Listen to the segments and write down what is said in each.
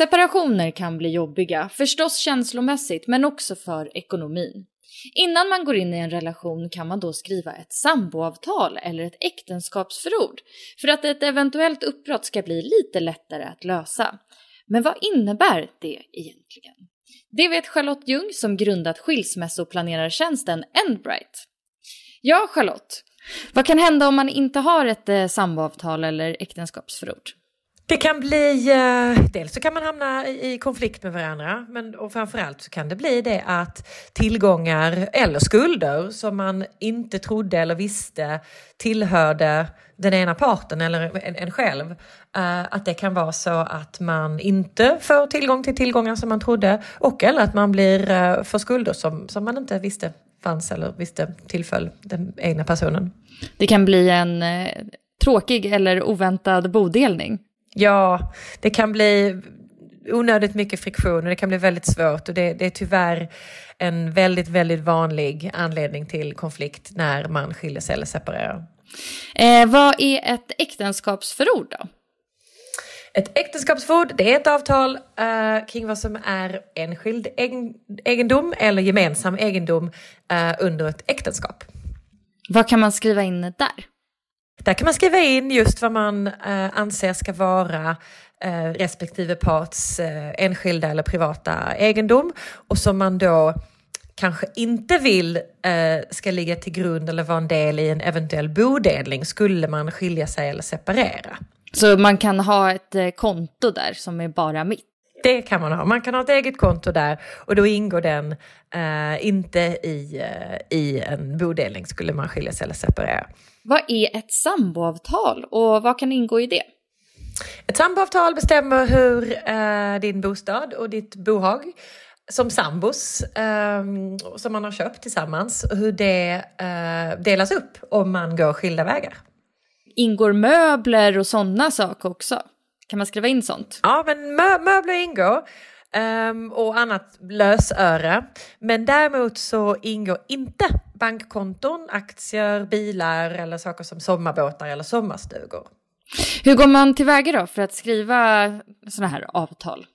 Separationer kan bli jobbiga, förstås känslomässigt men också för ekonomin. Innan man går in i en relation kan man då skriva ett samboavtal eller ett äktenskapsförord för att ett eventuellt uppbrott ska bli lite lättare att lösa. Men vad innebär det egentligen? Det vet Charlotte Ljung som grundat skilsmässoplanerartjänsten Endbright. Ja, Charlotte. Vad kan hända om man inte har ett eh, samboavtal eller äktenskapsförord? Det kan bli, eh, dels så kan man hamna i konflikt med varandra men och framförallt så kan det bli det att tillgångar eller skulder som man inte trodde eller visste tillhörde den ena parten eller en, en själv. eh, att det kan vara så att man inte får tillgång till tillgångar som man trodde och eller att man blir eh, för skulder som, som man inte visste fanns eller visste tillföll den egna personen. Det kan bli en eh, tråkig eller oväntad bodelning. Ja, det kan bli onödigt mycket friktion och det kan bli väldigt svårt och det, det är tyvärr en väldigt, väldigt vanlig anledning till konflikt när man skiljer sig eller separerar. Eh, vad är ett äktenskapsförord då? Ett äktenskapsförord det är ett avtal eh, kring vad som är enskild egen, egendom eller gemensam egendom eh, under ett äktenskap. Vad kan man skriva in där? Där kan man skriva in just vad man eh, anser ska vara eh, respektive parts eh, enskilda eller privata egendom och som man då kanske inte vill eh, ska ligga till grund eller vara en del i en eventuell bodelning skulle man skilja sig eller separera. Så man kan ha ett eh, konto där som är bara mitt? Det kan man ha. Man kan ha ett eget konto där och då ingår den eh, inte i, eh, i en bodelning skulle man skilja sig eller separera. Vad är ett samboavtal och vad kan ingå i det? Ett samboavtal bestämmer hur eh, din bostad och ditt bohag som sambos eh, som man har köpt tillsammans, hur det eh, delas upp om man går skilda vägar. Ingår möbler och sådana saker också? Kan man skriva in sånt? Ja, men mö möbler ingår. ehm, och annat lösöre. Men däremot så ingår inte bankkonton, aktier, bilar eller saker som sommarbåtar eller sommarstugor. Hur går man tillväga då för att skriva sådana här avtal?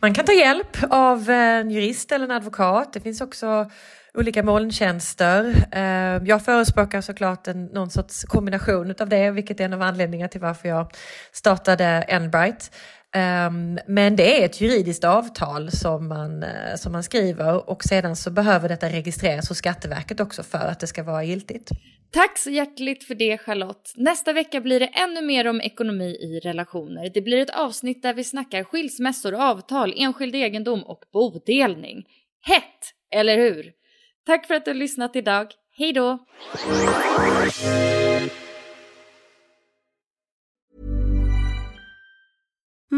Man kan ta hjälp av en jurist eller en advokat. Det finns också olika molntjänster. Eh, jag förespråkar såklart en, någon sorts kombination av det, vilket är en av anledningarna till varför jag startade Enbright. Ehm, men det är ett juridiskt avtal som man, eh, som man skriver och sedan så behöver detta registreras hos Skatteverket också för att det ska vara giltigt. Tack så hjärtligt för det Charlotte. Nästa vecka blir det ännu mer om ekonomi i relationer. Det blir ett avsnitt där vi snackar skilsmässor, avtal, enskild egendom och bodelning. Hett, eller hur? Tack för att du har lyssnat idag. Hej då!